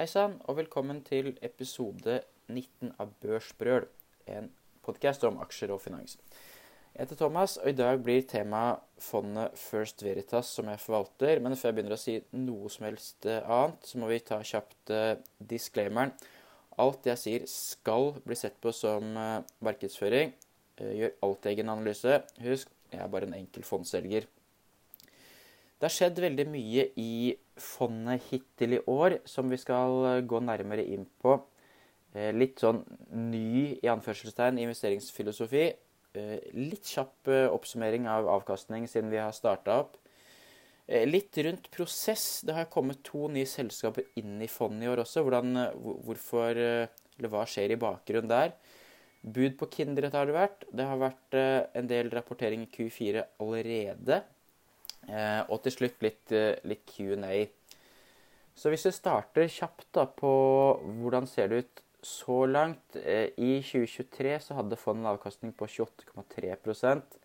Hei sann, og velkommen til episode 19 av Børsbrøl, en podkast om aksjer og finans. Jeg heter Thomas, og i dag blir temaet fondet First Veritas som jeg forvalter. Men før jeg begynner å si noe som helst eh, annet, så må vi ta kjapt uh, disclaimeren. Alt jeg sier skal bli sett på som uh, markedsføring. Gjør alltid egen analyse. Husk, jeg er bare en enkel fondselger. Det har skjedd veldig mye i fondet hittil i år som vi skal eh, gå nærmere inn på. Eh, litt sånn ny i anførselstegn investeringsfilosofi. Eh, litt kjapp oppsummering av avkastning siden vi har starta opp. Litt rundt prosess. Det har kommet to nye selskaper inn i fondet i år også. Hvordan, hvorfor, eller hva skjer i bakgrunnen der? Bud på Kindred har det vært. Det har vært en del rapportering i Q4 allerede. Eh, og til slutt litt, eh, litt Q&A. Så hvis vi starter kjapt da på hvordan ser det ut så langt eh, I 2023 så hadde fondet en avkastning på 28,3%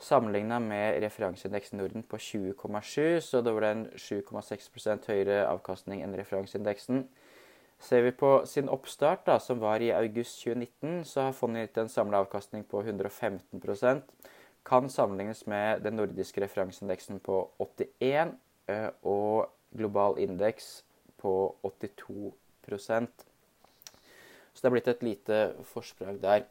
Sammenligna med referanseindeksen Norden på 20,7, så det var en 7,6% høyere avkastning enn referanseindeksen. Ser vi på sin oppstart, da, som var i august 2019, så har fondet gitt en samla avkastning på 115 kan sammenlignes med den nordiske referanseindeksen på 81 eh, og global indeks på 82% Så det er blitt et lite forsprang der.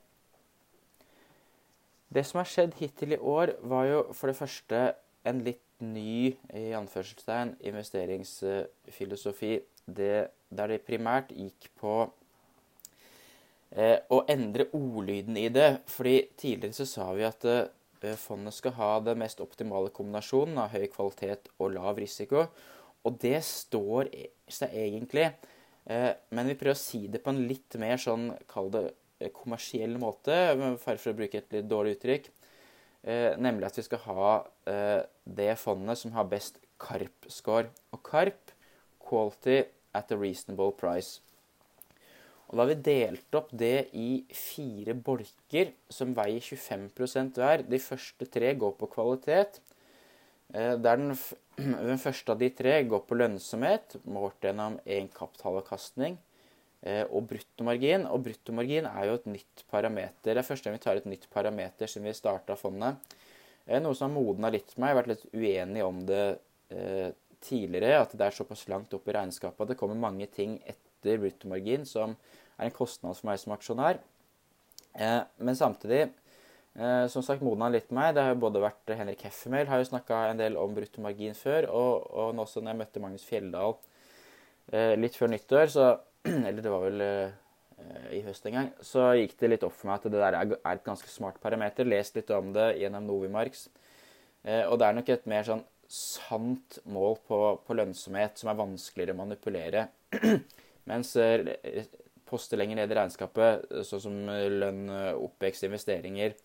Det som har skjedd hittil i år, var jo for det første en litt ny i anførselstegn, investeringsfilosofi. Det, der det primært gikk på eh, å endre ordlyden i det. Fordi tidligere så sa vi at eh, fondet skal ha den mest optimale kombinasjonen av høy kvalitet og lav risiko. Og det står seg egentlig, eh, men vi prøver å si det på en litt mer sånn, kall det eh, kommersiell måte, for å bruke et litt dårlig uttrykk. Nemlig at vi skal ha det fondet som har best KARP-score. Og KARP, quality at a reasonable price. Og Da har vi delt opp det i fire bolker som veier 25% hver. De første tre går på kvalitet. Eh, der den, den, første av de tre går på lønnsomhet, målt gjennom egenkapitalavkastning eh, og bruttomargin. Og bruttomargin er jo et nytt parameter. Det er første gang vi tar et nytt parameter siden vi starta fondet. Eh, noe som har modna litt meg. Jeg har vært litt uenig om det tidligere, at det er såpass langt opp i regnskapet det kommer mange ting etter bruttomargin som er en kostnad for meg som aksjonær. Eh, men samtidig, eh, som sagt, modna litt meg. Det har jo både vært Henrik Heffemel har jo snakka en del om bruttomargin før, og, og nå også når jeg møtte Magnus Fjelldal eh, litt før nyttår, så Eller det var vel i høst en gang, så gikk det litt opp for meg at det der er et ganske smart parameter. Lest litt om det gjennom Novimarks. Og det er nok et mer sånn sant mål på, på lønnsomhet som er vanskeligere å manipulere. Mens poster lenger ned i regnskapet, sånn som lønn, oppvekst, investeringer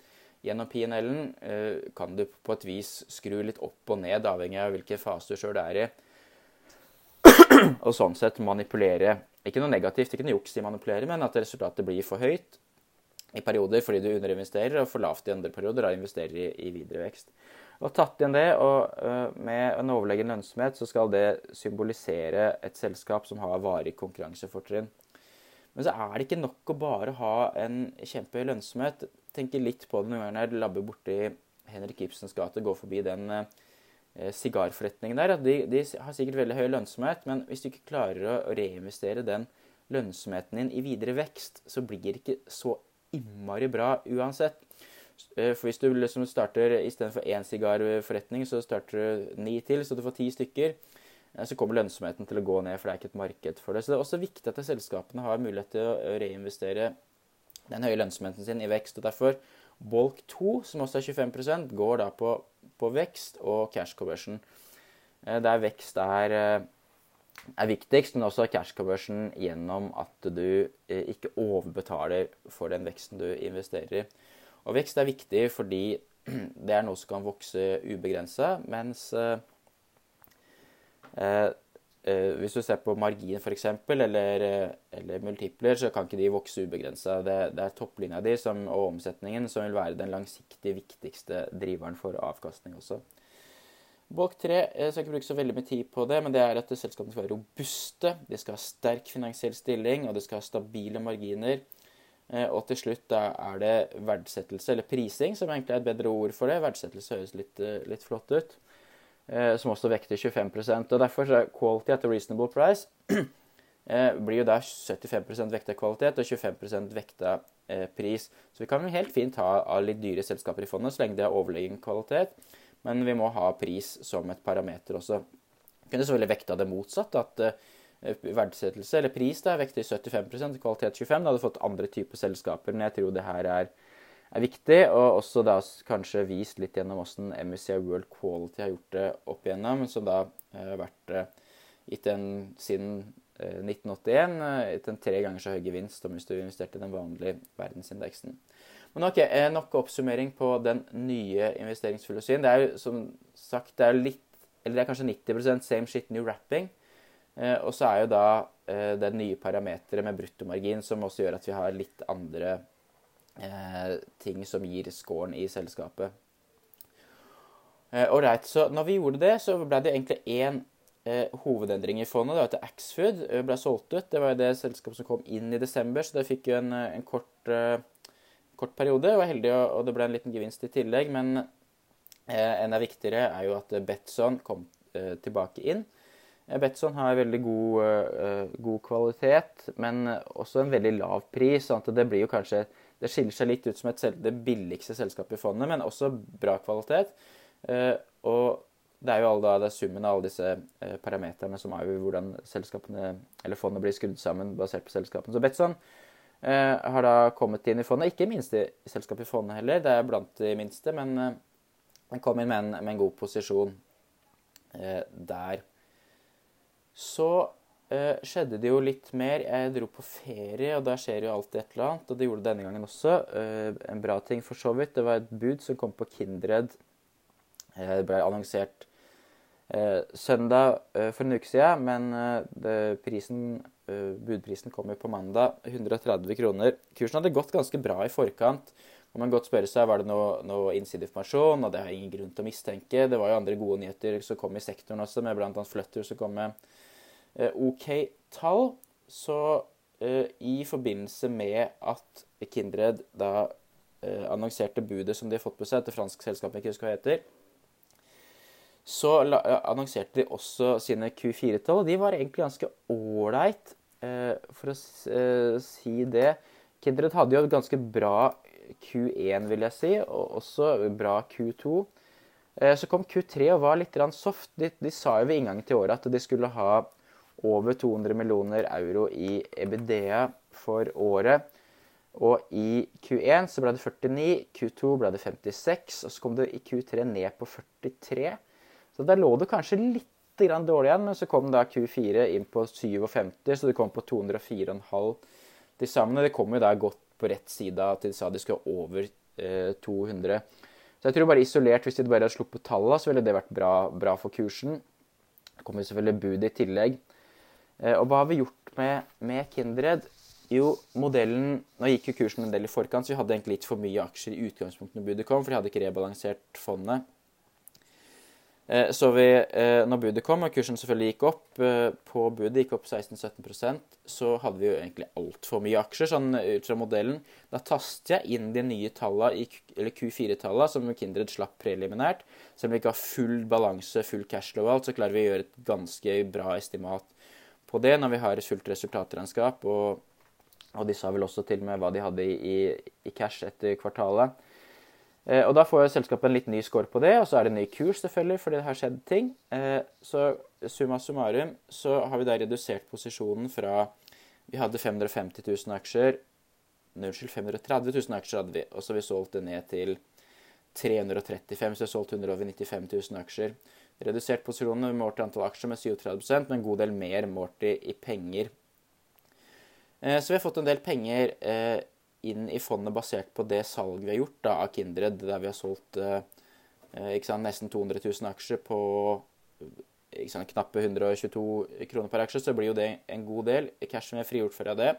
gjennom PNL-en, eh, kan du på et vis skru litt opp og ned, avhengig av hvilken fase du sjøl er i. Og sånn sett manipulere Ikke noe negativt, ikke noe juks i manipulere, men at resultatet blir for høyt i perioder fordi du underinvesterer, og for lavt i andre perioder da investerer i, i videre vekst. Og tatt igjen det, og uh, med en overlegen lønnsomhet, så skal det symbolisere et selskap som har varig konkurransefortrinn. Men så er det ikke nok å bare ha en kjempehøy lønnsomhet. Tenker litt på det når jeg labber borti Henrik Ibsens gate, går forbi den eh, sigarforretningen der. De, de, har sikkert veldig høy lønnsomhet, men hvis du ikke klarer å reinvestere den lønnsomheten din i videre vekst, så blir det ikke så innmari bra uansett. Eh, for hvis du liksom starter istedenfor én sigarforretning, så starter du ni til, så du får ti stykker så kommer lønnsomheten til å gå ned, for det er ikke et marked for det. Så det er også viktig at selskapene har mulighet til å reinvestere den høye lønnsomheten sin i vekst. og Derfor Bolk 2, som også er 25% går da på, på vekst og cash conversion. Eh, der vekst er, eh, er viktigst, men også cash conversion gjennom at du eh, ikke overbetaler for den veksten du investerer i. Og vekst er viktig fordi det er noe som kan vokse ubegrensa, mens Eh, eh, hvis du ser på margin f.eks., eller, eh, eller multipler, så kan ikke de vokse ubegrensa. Det, det, er topplinja di som, og omsetningen som vil være den langsiktig viktigste driveren for avkastning også. Bolk 3 jeg skal ikke bruke så veldig mye tid på det, men det er at selskapene skal være robuste, de skal ha sterk finansiell stilling, og de skal ha stabile marginer. Eh, og til slutt da er det verdsettelse, eller prising, som egentlig er et bedre ord for det. Verdsettelse høres litt, eh, litt flott ut. Som også vekter 25 og Derfor er quality at a reasonable price blir jo da 75% vekta kvalitet og 25% vekta pris. Så vi kan jo helt fint ha av litt dyre selskaper i fondet så lenge de har overlegen kvalitet. Men vi må ha pris som et parameter også. Vi kunne selvfølgelig vekta det motsatt. At verdsettelse, eller pris, da, vekter 75% kvalitet 25 Da hadde fått andre typer selskaper. Men jeg tror det her er, er viktig. Og også da kanskje vist litt gjennom hvordan MSCI World Quality har gjort det opp igjennom. Som da uh, har vært uh, gitt en siden 1981 gitt en tre ganger så høy gevinst som hvis du investerte i den vanlige verdensindeksen. Men ok, eh, Nok oppsummering på den nye investeringsfilosofien. Det er jo som sagt det er litt, eller det er kanskje 90% same shit, new wrapping. Eh, og så er jo da eh, det nye parameteret med bruttomargin som også gjør at vi har litt andre eh, ting som gir scoren i selskapet. Ålreit, eh, så når vi gjorde det, så ble det egentlig én eh, hovedendring i fondet. Det var at Axfood ble solgt ut. Det var jo det selskapet som kom inn i desember, så det fikk jo en, en kort kort periode. Jeg var heldig, og det ble en liten gevinst i tillegg. Men eh, enda viktigere er jo at Betson kom eh, tilbake inn. Betson har veldig god, eh, god, kvalitet, men også en veldig lav pris. sånn at det blir jo kanskje det skiller seg litt ut som et, det billigste selskapet i fondet, men også bra kvalitet. Eh, og det er jo da, det er summen av alle disse eh, parameterne som er hvordan eller fondet blir skrudd sammen basert på selskapene. Så Betson har da kommet inn i fondet. Ikke minste selskap i fondet heller, det er blant de minste, men den kom inn med en, med en god posisjon der. Så eh, skjedde det jo litt mer. Jeg dro på ferie, og da skjer jo alltid et eller annet. Og det gjorde det denne gangen også. Eh, en bra ting for så vidt. Det var et bud som kom på Kindred. Eh, det ble annonsert søndag for en uke siden, men det, prisen Eh, budprisen kom jo på mandag. 130 kroner. Kursen hadde gått ganske bra i forkant. Kan man godt spørre seg var det noe, noe innsideinformasjon, og det har ingen grunn til å mistenke. Det var jo andre gode nyheter som kom i sektoren også, med bl.a. Flutter som kom med eh, OK tall. Så eh, i forbindelse med at Kindred da eh, annonserte budet som de har fått på seg, til fransk selskap ikke husker hva heter, så annonserte de også sine Q4-tall. De var egentlig ganske ålreit, eh, for å eh, si det. Kindred hadde jo et ganske bra Q1, vil jeg si, og også bra Q2. Eh, så kom Q3 og var litt soft. De, de sa jo ved inngangen til året at de skulle ha over 200 millioner euro i EBDA for året. Og i Q1 så ble det 49, Q2 ble det 56, og så kom det i Q3 ned på 43. Så der lå det kanskje litt dårlig igjen, men så kom da Q4 inn på 57, så det kom på 204,5 til sammen. Det kom jo da godt på rett side at de sa de skulle ha over eh, 200. Så jeg tror bare isolert, hvis de bare hadde sluppet tallene, så ville det vært bra, bra for kursen. Det kommer selvfølgelig bud i tillegg. Eh, og hva har vi gjort med, med Kindred? Jo, modellen Nå gikk jo kursen en del i forkant, så vi hadde egentlig litt for mye aksjer i utgangspunktet når budet kom, for de hadde ikke rebalansert fondet. Eh, så vi, eh, når budet kom, og kursen selvfølgelig gikk opp, eh, på budet gikk opp 16-17% så hadde vi jo egentlig altfor mye aksjer sånn ut fra modellen. Da tastet jeg inn de nye tallene, eller Q4-tallene, som Kindred slapp preliminært. Selv om vi ikke har full balanse, full cashflow og alt, så klarer vi å gjøre et ganske bra estimat på det når vi har fullt resultatregnskap. Og, og de sa vel også til og med hva de hadde i, i cash etter kvartalet. Eh, og Da får selskapet en litt ny score på det, og så er det en ny kurs, selvfølgelig, fordi det har skjedd ting. Eh, så summa summarum så har vi da redusert posisjonen fra Vi hadde 550 000 aksjer Unnskyld, 530 000 aksjer hadde vi, og så har vi solgt det ned til 335, så vi har solgt 195 000 aksjer. Redusert posisjonen målt i antall aksjer med 37 men en god del mer målt i, i penger. Eh, så vi har fått en del penger inn i fondet basert på det salget vi har gjort da, av Kindred, der vi har solgt eh, eh sant, nesten 200 000 aksjer på sant, knappe 122 kroner per aksje, så blir jo det en god del cash som er frigjort fra det.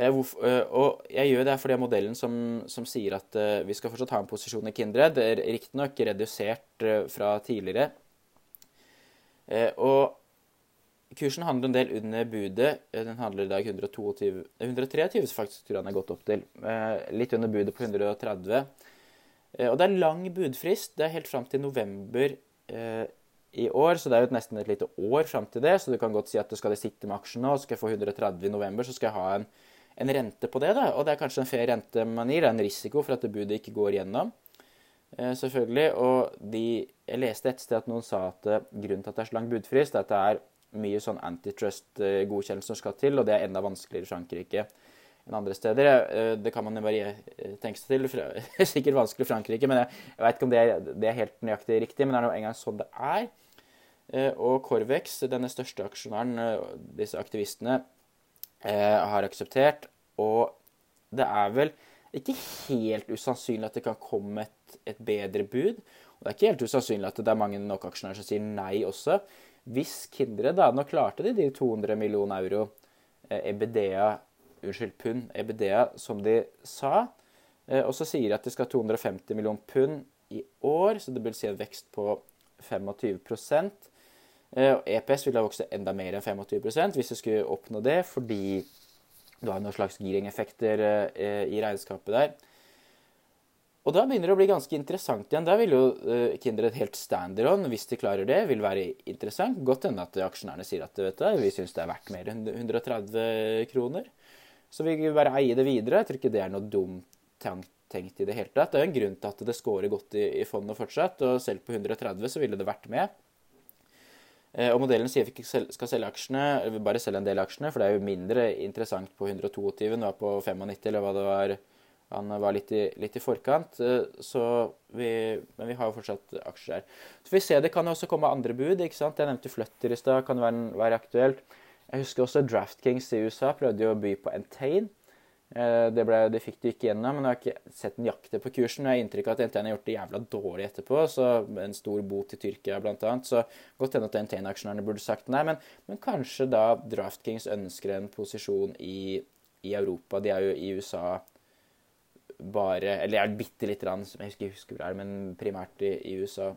Og jeg gjør det fordi modellen som, som sier at vi skal fortsatt ha en posisjon i Kindred. Riktignok redusert fra tidligere. Og kursen handler en del under budet. Den handler i dag 122, 123, faktisk tror jeg den er gått opp til. Litt under budet på 130. Og det er lang budfrist. Det er helt fram til november i år, så det er jo nesten et lite år fram til det. Så du kan godt si at skal jeg sitte med aksjen nå, skal jeg få 130 i november, så skal jeg ha en, en rente på det. da, Og det er kanskje en fair rente man gir. Det er en risiko for at budet ikke går gjennom. Eh, selvfølgelig. Og de, jeg leste et sted at noen sa at grunnen til at det er så lang budfrist, er at det er mye sånn antitrust-godkjennelse som skal til, og det er enda vanskeligere i Frankrike enn andre steder. Uh, det kan man jo bare tenke seg til. Det er sikkert vanskelig i Frankrike, men jeg, vet ikke om det er, det er helt nøyaktig riktig. Men det er nå engang sånn det er. Eh, og Corvex, denne største aksjonæren, eh, disse aktivistene, eh, har akseptert. Og det er vel ikke helt usannsynlig at det kan komme et, et bedre bud. Og det er ikke helt usannsynlig at det er mange nok aksjonærer som sier nei også. Hvis Kindred da, Nå klarte de de 200 millioner euro EBDA, unnskyld, pund, EBDA, som de sa. Og så sier de at de skal ha 250 millioner pund i år, så det vil si en vekst på 25 EPS eh, e ville ha vokst enda mer enn 25% hvis du skulle oppnå det, fordi du har noen slags giring-effekter eh, i regnskapet der. Og da begynner det å bli ganske interessant igjen. Da vil jo uh, Kindred helt stand-on, hvis de klarer det, vil være interessant. Godt hende at aksjonærene sier at vet du, vi syns det er verdt mer enn 130 kroner. Så vi vil bare eie det videre. Jeg tror ikke det er noe dumt tenkt i det hele tatt. Det er jo en grunn til at det scorer godt i, i fondet fortsatt, og selv på 130 så ville det vært med. Eh, og modellen sier vi ikke skal selge aksjene, vi bare selge en del aksjene, for det er jo mindre interessant på 122 enn det var på 95, eller hva det var. Han var litt i, litt i forkant, eh, vi, men vi har jo fortsatt aksjer her. Så vi ser Det kan jo også komme andre bud. ikke sant? Jeg nevnte Flutter i stad, kan være, være aktuelt. Jeg husker også DraftKings i USA prøvde jo å by på Entain. Eh, det, ble, det, fikk de ikke gjennom, men jeg har ikke sett den jakte på kursen. Jeg har inntrykk av at Entain har gjort det jævla dårlig etterpå, så en stor bot i Tyrkia bl.a. Så godt hende at Entain-aksjonærene burde sagt nei, men, men, kanskje da Draftkings ønsker en posisjon i, i, Europa. De er jo i USA bare Eller jeg er bitte lite grann, som jeg ikke husker hvor det er, men primært i, i USA.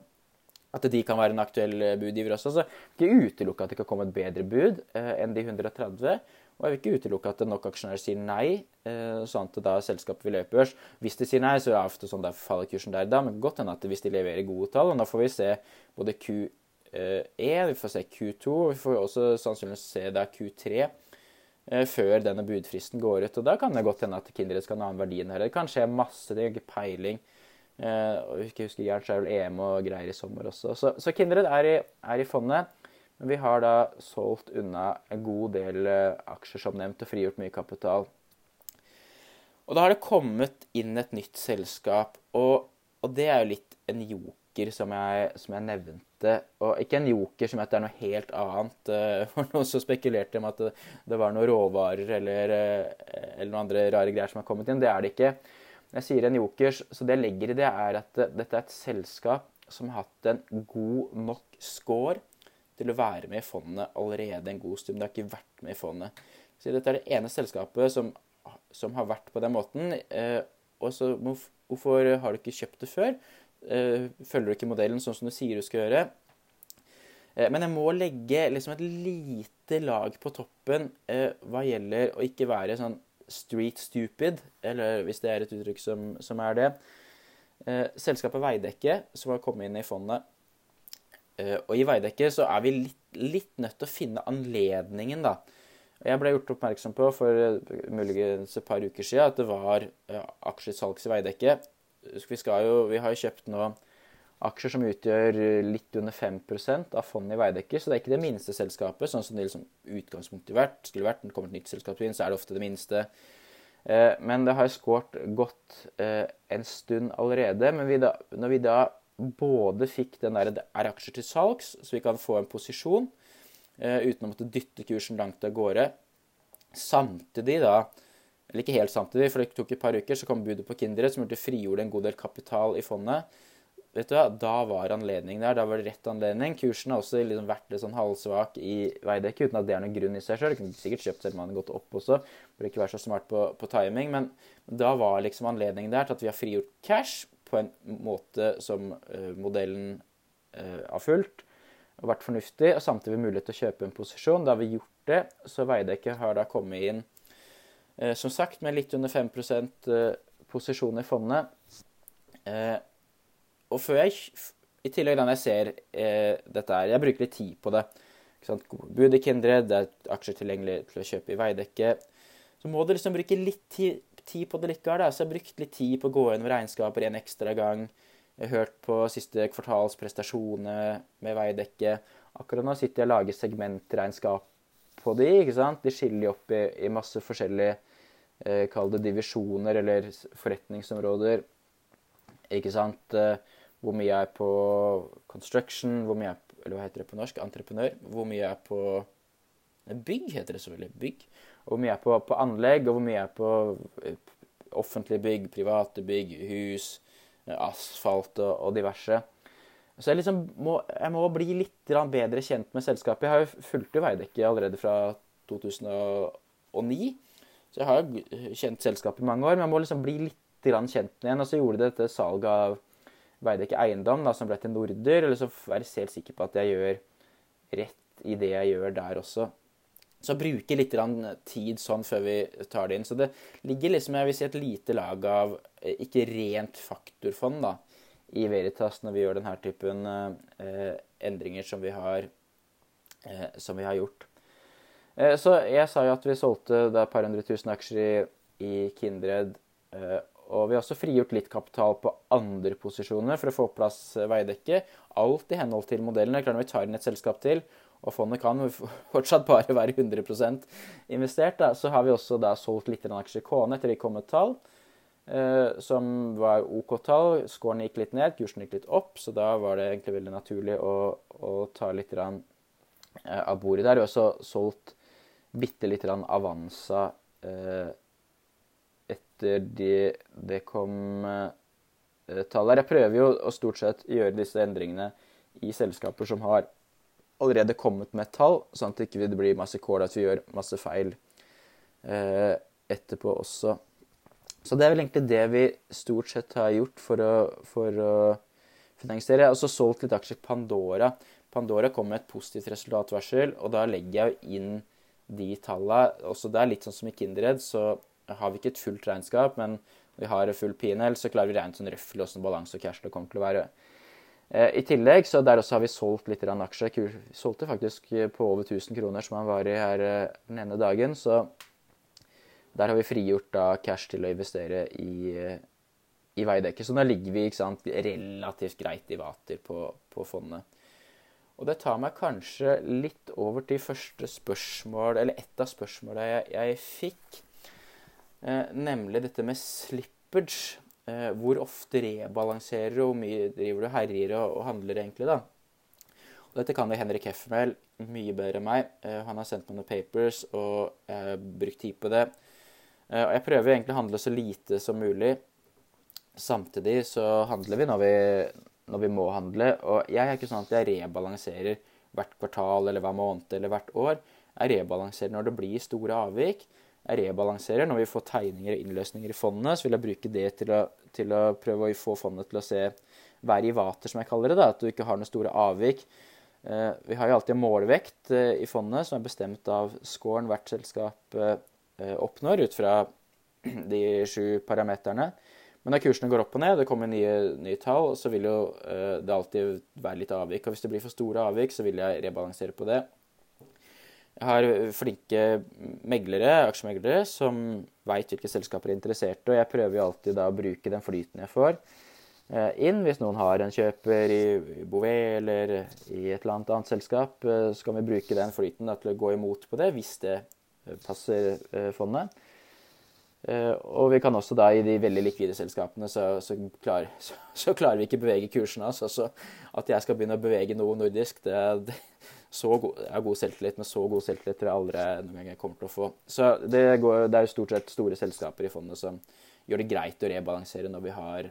At de kan være en aktuell budgiver også. Så ikke utelukke at det kan komme et bedre bud eh, enn de 130. Og jeg vil ikke utelukke at nok aksjonærer sier nei, eh, sånn at da selskapet vil løpe børs. Hvis de sier nei, så er det ofte sånn der faller kursen der da, men godt hende at hvis de leverer gode tall, og da får vi se både Q1, vi får se Q2, og vi får også sannsynligvis se da Q3 eh, før denne budfristen går ut. Og da kan det godt hende at Kindred skal ha en annen verdi enn her. Det kan skje masse, det er ikke peiling. Ikke husker Gert, så er vel EM og greier i sommer også. Så, så Kindred er i, er i fondet. Men vi har da solgt unna en god del eh, aksjer, som nevnt, og frigjort mye kapital. Og da har det kommet inn et nytt selskap, og, og det er jo litt en joker som jeg, som jeg, nevnte. Og ikke en joker som at det er noe helt annet. Eh, for noen som spekulerte om at det, det var noen råvarer eller, eh, eller, noen andre rare greier som har kommet inn. Det er det ikke. Jeg sier en joker, så det jeg legger i det, er at dette er et selskap som har hatt en god nok score til å være med i fondet allerede en god stund. Det har ikke vært med i fondet. Så dette er det ene selskapet som, som har vært på den måten. Eh, og så hvorfor har du ikke kjøpt det før? Eh, følger du ikke modellen sånn som du sier du skal gjøre? Eh, men jeg må legge liksom et lite lag på toppen eh, hva gjelder å ikke være sånn street stupid, eller hvis det er et uttrykk som, som er det. Selskapet Veidekke, som har kommet inn i fondet, og i Veidekke så er vi litt, litt, nødt til å finne anledningen, da. Jeg ble gjort oppmerksom på for muligens et par uker siden at det var aksjesalgs i Veidekke. Vi, jo, vi, har jo kjøpt nå aksjer som utgjør litt under 5% av fondet i Veidekke, så det er ikke det minste selskapet, sånn som det liksom utgangspunktet vært, skulle vært. Når det kommer et nytt selskap inn, så er det ofte det minste. men det har skåret godt en stund allerede. Men vi da, når vi da både fikk den der det er aksjer til salgs, så vi kan få en posisjon eh, uten å måtte dytte kursen langt av gårde. Samtidig da Eller ikke helt samtidig, for det tok et par uker, så kom budet på Kindred, som gjorde frigjorde en god del kapital i fondet. vet du hva, da var anledning der. Da var det rett anledning. Kursen har også liksom vært litt sånn halvsvak i Veidekke, uten at det er noen grunn i seg sjøl. Kunne sikkert kjøpt selv om man hadde gått opp også. Burde ikke være så smart på, på timing. Men da var liksom anledningen der til at vi har frigjort cash på en måte som uh, modellen uh, har fulgt og vært fornuftig, og samtidig mulighet til å kjøpe en posisjon. Da har vi gjort det, så Veidekke har da kommet inn, som sagt, med litt under 5 uh, posisjon i fondet. og før jeg I tillegg når jeg ser dette her Jeg bruker litt tid på det. Bud i Kindred, det er aksjer tilgjengelig til å kjøpe i Veidekke. Så må du liksom bruke litt tid på det likevel. Så jeg har brukt litt tid på å gå gjennom regnskaper en ekstra gang. Jeg har hørt på siste kvartals prestasjoner med Veidekke. Akkurat nå sitter jeg og lager segmentregnskap på de, ikke sant? De skiller opp i, i masse forskjellige eh, divisjoner eller forretningsområder. Ikke sant? Eh, hvor mye er på construction, hvor mye er på, eller hva heter det på norsk? Entreprenør. Hvor mye er på Bygg, heter det selvfølgelig. Bygg. Hvor mye er på, på anlegg, og hvor mye er på eh, offentlige bygg, private bygg, hus, eh, asfalt og, og diverse. Så jeg, liksom må, jeg må bli litt bedre kjent med selskapet. Jeg har jo fulgt Veidekke allerede fra 2009. Så jeg har jo kjent selskapet i mange år, men jeg må liksom bli litt kjent igjen. Og så gjorde det dette salget av Veidekke Eiendom, da, som ble til Norder. Eller så være helt sikker på at jeg gjør rett i det jeg gjør der også. Så bruke litt tid sånn før vi tar det inn. Så det ligger liksom jeg vil si, et lite lag av eh, ikke rent faktorfond da, i Veritas når vi gjør denne typen eh, endringer som vi har, eh, som vi har gjort. Eh, så jeg sa jo at vi solgte et par hundre tusen aksjer i, i Kindred. Eh, og vi har også frigjort litt kapital på andre posisjoner for å få på plass eh, Veidekke. Alt i henhold til modellen. Klart Når vi tar inn et selskap til, og fondet kan fortsatt bare være 100 investert, da, så har vi også da solgt litt aksjer i Kone etter de kom med tall, som var OK tall. Scoren gikk litt ned, kursen gikk litt opp, så da var det egentlig veldig naturlig å, å ta litt rann, eh, av bordet der. Vi har også solgt bitte lite grann Avanza eh, etter de, det kom eh, tall der. Jeg prøver jo å stort sett gjøre disse endringene i selskaper som har allerede kommet med tall, sånn at det ikke blir masse kål at vi gjør masse feil eh, etterpå også. Så det er vel egentlig det vi stort sett har gjort for å, for å finansiere. Har også solgt litt aksjer Pandora. Pandora kom med et positivt resultatvarsel, og da legger jeg jo inn de tallene. Også er litt sånn som i Kindered, så har vi ikke et fullt regnskap, men vi har full PNL, så klarer vi rent sånn røftlig åssen balanse og cash det kommer til å være. Eh, I tillegg så der også har vi solgt litt aksjer. Vi solgte faktisk på over 1000 kroner, som han var i her eh, den ene dagen. Så der har vi frigjort da cash til å investere i, eh, i Veidekke. Så nå ligger vi sant, relativt greit i vater på, på, fondet. Og det tar meg kanskje litt over til første spørsmål, eller ett av spørsmålene jeg, jeg fikk. Eh, nemlig dette med slippage. Eh, hvor ofte rebalanserer du, hvor mye driver du herjer og, og handler egentlig, da. Dette kan jo Henrik Heffmel mye bedre enn meg. Eh, han har sendt meg noen papers, og jeg brukt tid på det. Eh, og jeg prøver egentlig å handle så lite som mulig. Samtidig så handler vi når vi, når vi må handle. Og jeg er ikke sånn at jeg rebalanserer hvert kvartal eller hver måned eller hvert år. Jeg rebalanserer når det blir store avvik jeg rebalanserer. Når vi får tegninger og innløsninger i fondet, så vil jeg bruke det til å, til å prøve å få fondet til å se være i vater, som jeg kaller det. da, At du ikke har noen store avvik. Eh, vi har jo alltid en målvekt eh, i fondet som er bestemt av scoren hvert selskap oppnår, ut fra de sju parameterne. Men når kursene går opp og ned, det kommer nye, nye tall, så vil jo det alltid være litt avvik. Og hvis det blir for store avvik, så vil jeg rebalansere på det. Jeg har flinke meglere, aksjemeglere som veit hvilke selskaper er interesserte, og jeg prøver jo alltid da å bruke den flyten jeg får eh, inn. Hvis noen har en kjøper i Bouvet eller i et eller annet annet selskap, eh, så kan vi bruke den flyten da, til å gå imot på det hvis det eh, passer fondet. Og vi kan også da i de veldig likvide selskapene, så, så, klar, så, så klarer vi ikke bevege kursene. Altså, så at jeg skal begynne å bevege noe nordisk, det, det god, jeg har god selvtillit, men så god selvtillit tror jeg aldri noen gang jeg kommer til å få. Så det, går, det er jo stort sett store selskaper i fondet som gjør det greit å rebalansere når vi har,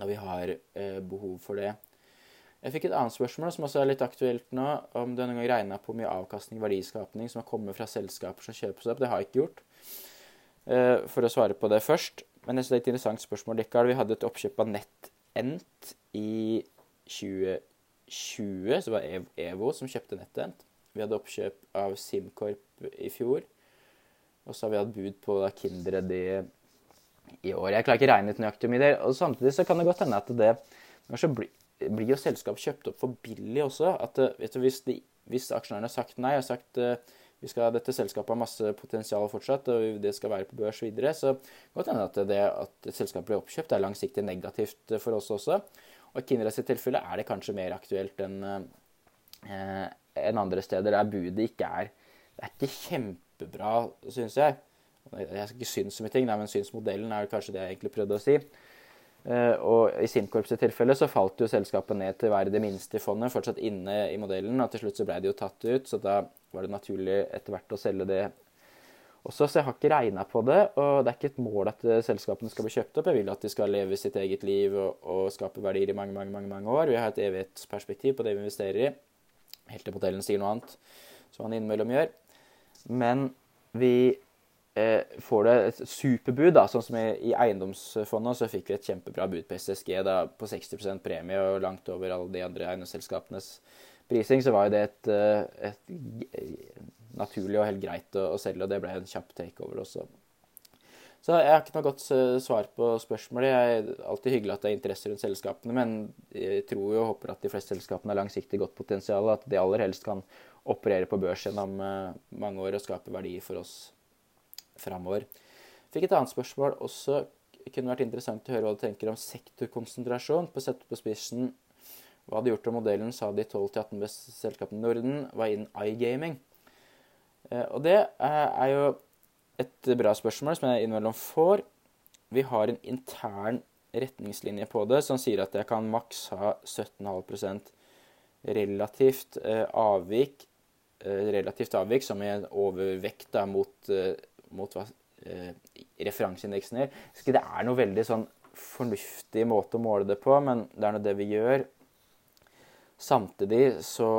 når vi har behov for det. Jeg fikk et annet spørsmål som også er litt aktuelt nå, om du noen gang regna på mye avkastning og verdiskapning som har kommet fra selskaper som kjøper seg opp. Det har jeg ikke gjort. For å svare på det først. Men det er et interessant spørsmål likevel. Vi hadde et oppkjøp av NetEnt i 2020. Så det var EVO som kjøpte NetEnt. Vi hadde oppkjøp av SimCorp i fjor. Og så har vi hatt bud på da, Kindred i, i, år. Jeg klarer ikke å regne ut nøyaktig mye der. Og samtidig så kan det godt hende at det så blir, blir jo selskap kjøpt opp for billig også. At vet du, hvis, de, hvis aksjonærene har sagt nei, og sagt uh, vi skal, dette selskapet har masse potensial fortsatt, og det skal være på børs videre, så godt hende at det at selskapet blir oppkjøpt, er langsiktig negativt for oss også. Og i Kindreds tilfelle er det kanskje mer aktuelt enn uh, enn andre steder der budet ikke er Det er ikke kjempebra, syns jeg. Jeg skal ikke synes så mye ting, men synsmodellen er kanskje det jeg egentlig prøvde å si. Uh, og I SimCorps tilfelle så falt jo selskapet ned til å være det minste i fondet, fortsatt inne i modellen. og Til slutt så ble det jo tatt ut, så da var det naturlig etter hvert å selge det også. Så jeg har ikke regna på det, og det er ikke et mål at uh, selskapene skal bli kjøpt opp. Jeg vil at de skal leve sitt eget liv og, og skape verdier i mange, mange, mange, mange år. Vi har et evighetsperspektiv på det vi investerer i helt til modellen sier noe annet, som han innimellom gjør. Men vi eh, får du et superbud, da, sånn som i, i, eiendomsfondet, så fikk vi et kjempebra bud på SSG da, på 60% premie og langt over alle de andre eiendomsselskapenes prising, så var det et, eh, et, et naturlig og helt greit å, å selge, og det ble en kjapp takeover også. Så jeg har ikke noe godt eh, svar på spørsmålet. Jeg er alltid hyggelig at det er interesse rundt selskapene, men jeg tror jo og håper at de fleste selskapene har langsiktig godt potensial, at de aller helst kan operere på børs gjennom eh, mange år og skape verdi for oss framover. Fikk et annet spørsmål også. Kunne vært interessant å høre hva du tenker om sektorkonsentrasjon. På sett på spissen, hva hadde gjort om modellen sa de 12-18 beste selskapene i Norden var innen iGaming? Eh, og det er jo et bra spørsmål som jeg innimellom får. Vi har en intern retningslinje på det som sier at jeg kan maks ha 17,5% relativt eh, avvik, eh, relativt avvik som er overvekt da, mot, eh, mot hva eh, referanseindeksen gjør. Ikke det er noe veldig sånn fornuftig måte å måle det på, men det er nå det vi gjør. Samtidig så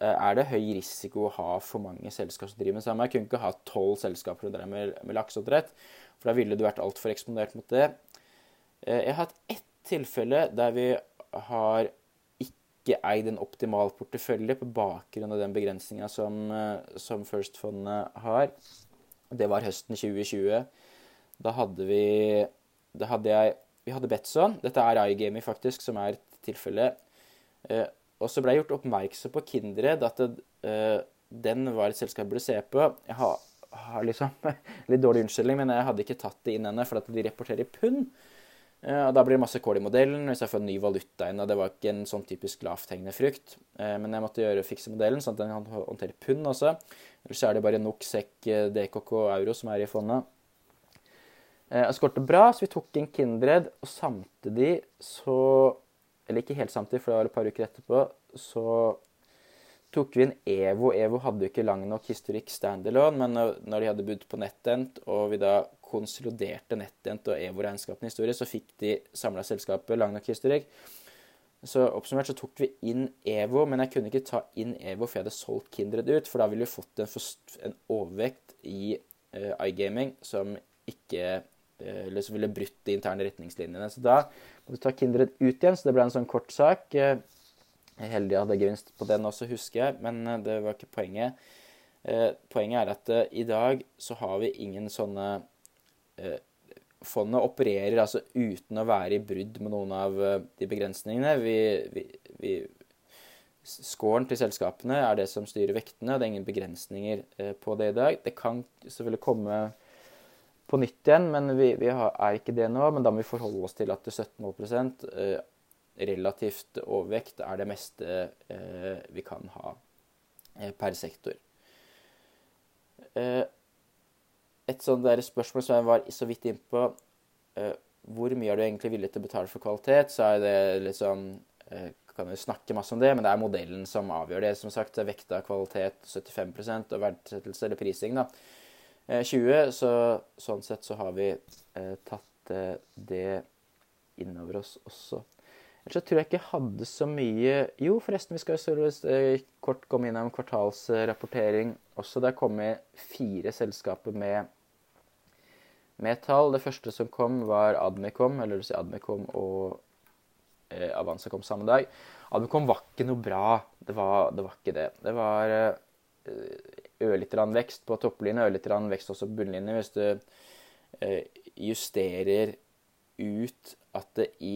Eh, er det høy risiko å ha for mange selskaper som driver med samme. Jeg kunne ikke ha tolv selskaper som driver med, med lakseoppdrett, for da ville du vært altfor eksponert mot det. Eh, jeg har hatt ett tilfelle der vi har ikke eid en optimal portefølje på bakgrunn av den begrensninga som, eh, som First-fondet har. Det var høsten 2020. Da hadde vi Da hadde jeg Vi hadde Betson. Dette er iGaming, faktisk, som er et tilfelle. Og så ble jeg gjort oppmerksom på Kindred, at det, eh, den var et selskap jeg burde se på. Jeg har, har liksom litt dårlig unnskyldning, men jeg hadde ikke tatt det inn ennå, for at de rapporterer i pund. Uh, og Da blir det masse kål i modellen hvis jeg får en ny valuta inn. og Det var ikke en sånn typisk lavthengende frukt. Uh, men jeg måtte gjøre fikse modellen, sånn at den kan håndtere pund også. Ellers er det bare NOK, SEK, DKK og euro som er i fondet. Jeg skårte bra, så vi tok inn Kindred, og samtidig så eller ikke helt samtidig, for det var et par uker etterpå, så tok vi inn EVO. EVO hadde jo ikke lang nok historikk standalone, men når de hadde budt på NetEnt, og vi da konsoliderte NetEnt og EVO-regnskapene historie, så fikk de samla selskapet lang nok historikk. Så oppsummert så tok vi inn EVO, men jeg kunne ikke ta inn EVO for jeg hadde solgt Kindred ut, for da ville vi fått en, en overvekt i uh, iGaming som ikke uh, eller som ville brutt de interne retningslinjene. Så da må du ta Kindred ut igjen, så det ble en sånn kort sak. Jeg er heldig jeg hadde gevinst på den også, husker jeg, men eh, det var ikke poenget. Eh, poenget er at eh, i dag så har vi ingen sånne Fondet opererer altså uten å være i brudd med noen av de begrensningene. Vi, vi, vi Scoren til selskapene er det som styrer vektene, og det er ingen begrensninger på det i dag. Det kan selvfølgelig komme på nytt igjen, men vi, vi har, er ikke det nå. Men da må vi forholde oss til at 17,5 eh, relativt overvekt er det meste eh, vi kan ha eh, per sektor. Eh, et sånt der spørsmål som jeg var så vidt innpå uh, Hvor mye er du egentlig villig til å betale for kvalitet? Så er det litt sånn uh, kan jo snakke masse om det, men det er modellen som avgjør det. Som sagt, det er vekta kvalitet 75% og verdsettelse eller prising. da. 20, eh, så sånn sett så har vi eh, tatt eh, det innover oss også. Ellers så tror jeg ikke jeg hadde så mye Jo, forresten, vi skal jo eh, kort komme innom kvartalsrapportering også. Det er kommet fire selskaper med, med tall. Det første som kom, var Admicom, eller si Admicom og eh, Avanza kom samme dag. Admicom var ikke noe bra. Det var, det var ikke det. Det var eh, ørlite grann vekst på topplinje, ørlite grann vekst også på bunnlinje. Hvis du eh, justerer ut at det i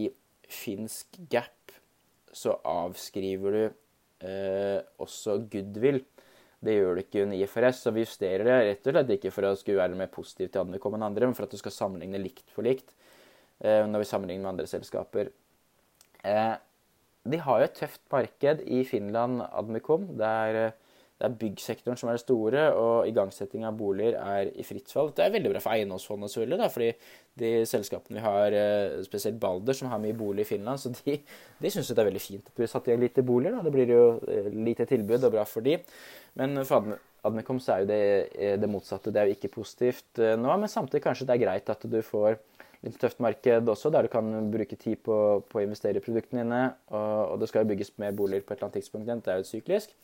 finsk gap så avskriver du eh, også goodwill. Det gjør du ikke under IFRS, så vi justerer det rett og slett ikke for å skulle være mer positiv til Admicom enn andre, men for at du skal sammenligne likt for likt eh, når vi sammenligner med andre selskaper. Eh, de har jo et tøft marked i Finland, Admicom. Det er eh, det er byggsektoren som er det store, og igangsetting av boliger er i fritt fall. Det er veldig bra for eiendomsfondet, selvfølgelig, da, fordi de selskapene vi har, eh, spesielt Balder, som har mye bolig i Finland, så de, de syns det er veldig fint at vi satt igjen lite boliger. Da. Det blir jo eh, lite tilbud og bra for de. Men for Admicom så er jo det, eh, det motsatte. Det er jo ikke positivt nå, men samtidig kanskje det er greit at du får litt tøft marked også, der du kan bruke tid på, på å investere i produktene dine. Og, og, det skal jo bygges mer boliger på et eller annet tidspunkt. Det er jo syklisk.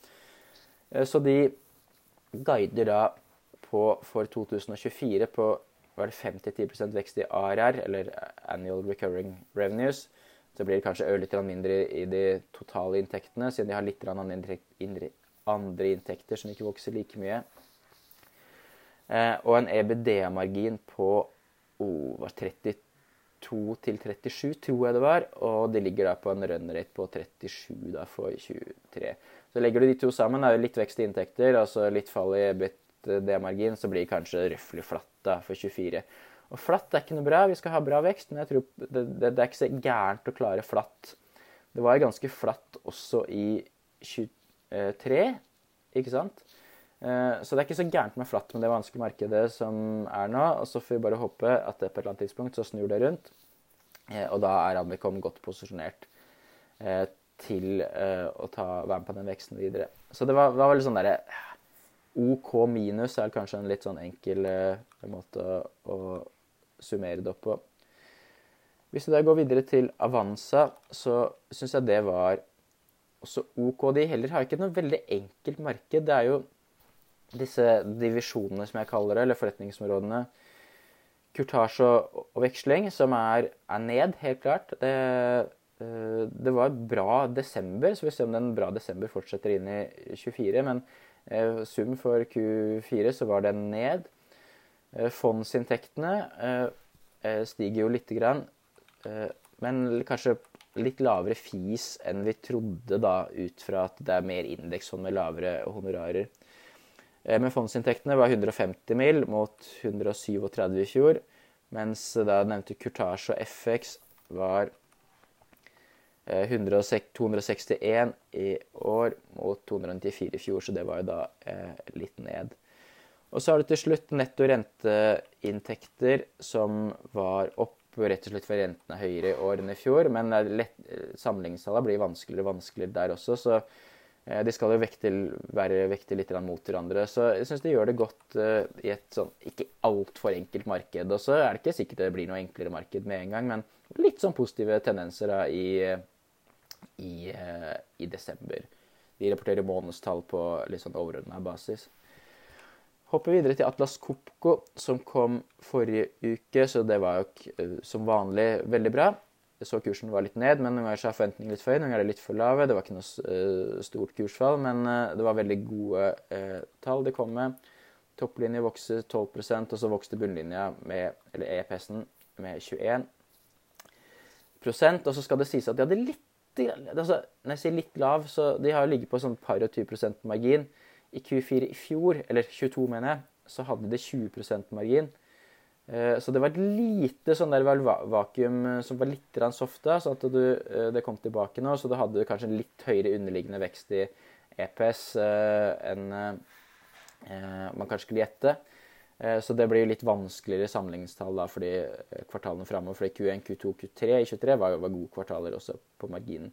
Eh, så de guider da på for 2024 på var det 5-10% vekst i ARR, eller Annual Recurring Revenues. Så blir det kanskje ørlite mindre i de totale inntektene, siden de har litt andre inntekter som ikke vokser like mye. Eh, og en EBD-margin på oh, 32 til 37, tror jeg det var. Og det ligger da på en run rate på 37 da for 23. Så legger du de to sammen, er det litt vekst i inntekter, altså litt fall i EBIT-D-margin, så blir det kanskje røftlig flatt da, for 24. Og flatt er ikke noe bra, vi skal ha bra vekst, men jeg tror det, det, det er ikke så gærent å klare flatt. Det var ganske flatt også i 23, ikke sant? Eh, så det er ikke så gærent med flatt med det vanskelige markedet som er nå. Og så får vi bare håpe at det på et eller annet tidspunkt så snur det rundt. Eh, og da er Admicom godt posisjonert eh, til å ta, være med på den veksten videre. Så det var, var veldig sånn derre OK minus er kanskje en litt sånn enkel måte å, summere det opp på. Hvis vi da går videre til Avanza, så syns jeg det var også OK. De heller har ikke noe veldig enkelt marked. Det er jo disse divisjonene, som jeg kaller det, eller forretningsområdene. Kurtasje og, og veksling, som er, er, ned, helt klart. Det Eh, det var bra desember, så vi ser om den bra desember fortsetter inn i 24. Men eh, sum for Q4 så var den ned. Eh, fondsinntektene stiger jo lite grann, men kanskje litt lavere fis enn vi trodde da, ut fra at det er mer indeksfond med lavere honorarer. Men fondsinntektene var 150 mil mot 137 i fjor, mens da nevnte Kurtasje og FX var 261 eh, i år mot 294 i fjor, så det var jo da eh, litt ned. Og så har du til slutt netto renteinntekter som var opp rett og slett for rentene er høyere i år enn i fjor. Men sammenligningstallene blir vanskeligere og vanskeligere der også, så eh, de skal jo vekte, være vekte litt mot hverandre. Så jeg syns de gjør det godt i et sånn ikke altfor enkelt marked. Og så er det ikke sikkert det blir noe enklere marked med en gang, men litt sånn positive tendenser da, i i, eh, i desember. De rapporterer månedstall på litt sånn overordna basis. Hopper videre til Atlas Copco, som kom forrige uke, så det var jo eh, som vanlig veldig bra. Jeg Så kursen var litt ned, men noen ganger er forventningene litt for høye, noen ganger er det litt for lave. Det var ikke noe uh, stort kursfall, men uh, det var veldig gode tall det kom med. Topplinje vokste 12% og så vokste bunnlinja, med, eller EPS-en, med 21% Og så skal det sies at de hadde litt altså, Når jeg sier litt lav, så de har ligget på sånn par og 20% margin. I Q4 i fjor, eller 22 mener jeg, så hadde de 20% margin. Eh, så det var et lite sånn der vakuum eh, som var litt soft da, så at du, eh, det kom tilbake nå. Så du hadde kanskje en litt høyere underliggende vekst i EPS enn man kanskje skulle gjette. Så det blir litt vanskeligere sammenligningstall da, fordi kvartalene framover. Fordi Q1, Q2, Q3 i 23 var, var gode kvartaler også på marginen.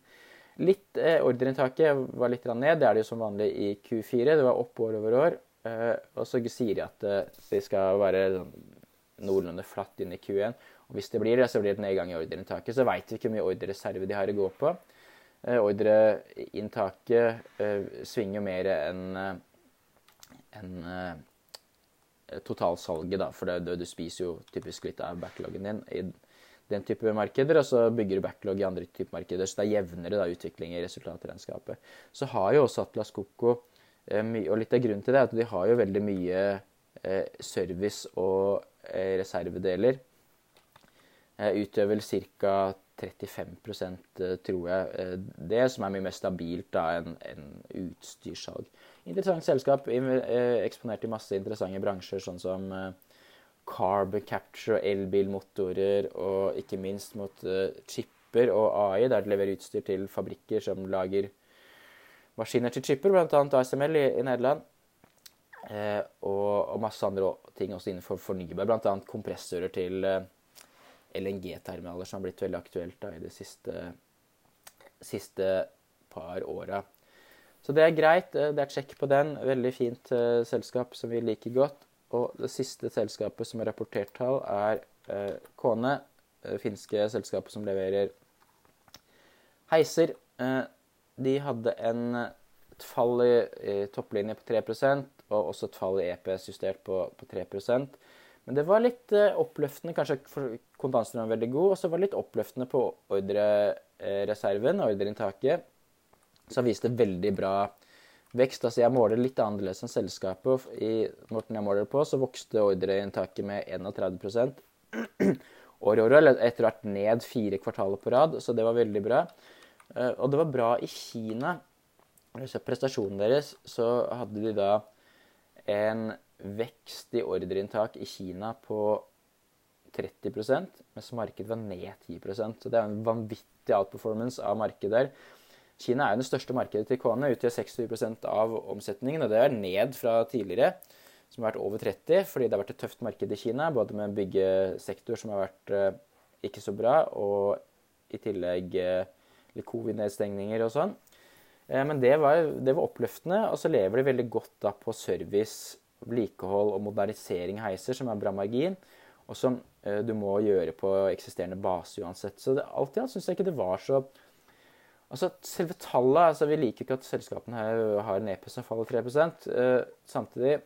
Litt eh, Ordreinntaket var litt ned. Det er det jo som vanlig i Q4. Det var opp år over år. Eh, og så sier de at eh, det skal være sånn noenlunde flatt inn i Q1. Og hvis det blir det, så blir det nedgang i ordreinntaket. Så veit vi ikke hvor mye ordrereserve de har å gå på. Eh, Ordreinntaket eh, svinger mer enn en, eh, totalsalget, da. For det, du spiser jo typisk litt av backloggen din i den type markeder, og så bygger du backlog i andre typer markeder. Så det er jevnere da, utvikling i resultatregnskapet. Så har jo også Atlas Coco eh, Og litt av grunnen til det er at de har jo veldig mye eh, service og eh, reservedeler. Utøver ca. 35 eh, tror jeg. Det som er mye mer stabilt da enn en utstyrssalg. Interessant selskap, eksponert i masse interessante bransjer, sånn som carbon capture, elbilmotorer og ikke minst mot uh, chipper og AI, der de leverer utstyr til fabrikker som lager maskiner til chipper, bl.a. ASML i, i Nederland. Eh, og, og, masse andre ting også innenfor fornybar, bl.a. kompressorer til eh, LNG-terminaler, som har blitt veldig aktuelt da, i de siste, siste par åra. Så det er greit. Eh, det er et sjekk på den. Veldig fint eh, selskap som vi liker godt. Og det siste selskapet som har rapportert tall, er eh, Kone, det finske selskapet som leverer heiser. Eh, de hadde en, et fall i, i topplinje på 3% og også et fall i EPS justert på, på 3 Men det var litt eh, oppløftende. Kanskje kontantstrømmen var veldig god, og så var det litt oppløftende på ordrereserven, ordreinntaket, som viste veldig bra vekst. Altså jeg måler litt annerledes enn selskapet. I måten jeg måler på, så vokste ordreinntaket med 31 år i år, eller etter hvert ned fire kvartaler på rad, så det var veldig bra. Eh, og det var bra i Kina. Hvis prestasjonen deres, så hadde de da en vekst i ordreinntak i Kina på 30% mens markedet var ned 10% Så det er en vanvittig outperformance av markedet der. Kina er jo det største markedet til Kone, utgjør 60% av omsetningen. Og det er ned fra tidligere, som har vært over 30 fordi det har vært et tøft marked i Kina. Både med byggesektor, som har vært eh, ikke så bra, og i tillegg eh, litt covid-nedstengninger og sånn. Eh, men det var, det var, oppløftende. Og så lever de veldig godt da på service, vedlikehold og modernisering av heiser, som er bra margin. Og som du må gjøre på eksisterende base uansett. Så det, alt i alt syns jeg ikke det var så Altså, Selve tallet altså Vi liker ikke at selskapene her har en EP som faller 3 eh, Samtidig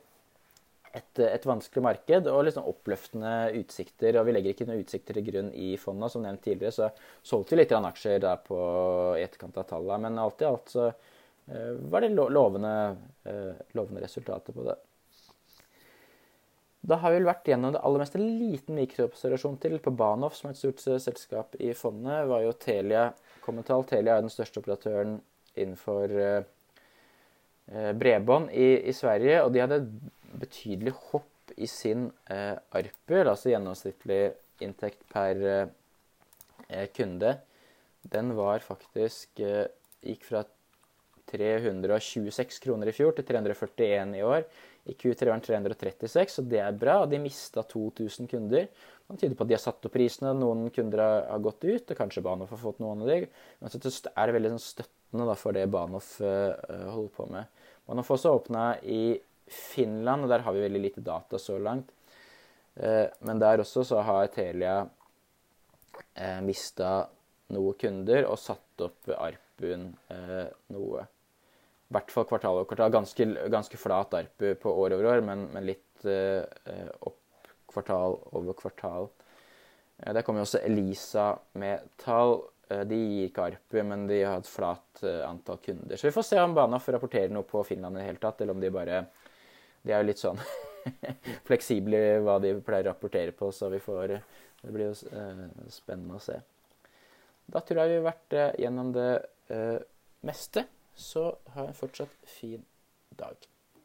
et, et, vanskelig marked og sånn oppløftende utsikter. og Vi legger ikke noen utsikter til grunn i fondet. Som nevnt tidligere, så solgte vi litt aksjer der på etterkant av tallet. Men alt i alt så eh, var det lovende, eh, lovende resultater på det. Da har vi vel vært gjennom det aller meste. En liten mikroobservasjon til på Banoff, som er et stort selskap i fondet, var jo Telia Kommental. Telia er den største operatøren innenfor eh, eh, bredbånd i, i, Sverige, og de hadde betydelig hopp i sin eh, ARPU, altså gjennomsnittlig inntekt per eh, kunde. Den var faktisk eh, gikk fra 326 kroner i fjor til 341 i år. I Q3 var den 336, og det er bra. Og De mista 2000 kunder. Det tyde på at de har satt opp prisene. Noen kunder har gått ut, og kanskje Banoff har fått noen av dem. Men så er det veldig sånn støttende da, for det Banoff uh, holder på med. Banoff også åpna i Finland, og der har vi veldig lite data så langt. Uh, men der også så har Telia mista noen kunder og satt opp ARPUen uh, noe i hvert fall kvartal over kvartal. Ganske, ganske flat ARPU på år over år, men, men litt opp kvartal over kvartal. Uh, der kommer også Elisa med tall. Uh, de gir ikke ARPU, men de har et flat antall kunder. Så vi får se om Bahnhof rapporterer noe på Finland i det hele tatt, eller om de bare De er jo litt sånn fleksible i hva de pleier å rapportere på, så vi får Det blir jo spennende å se. Da tror jeg vi har vært gjennom det meste så ha en fortsatt fin dag.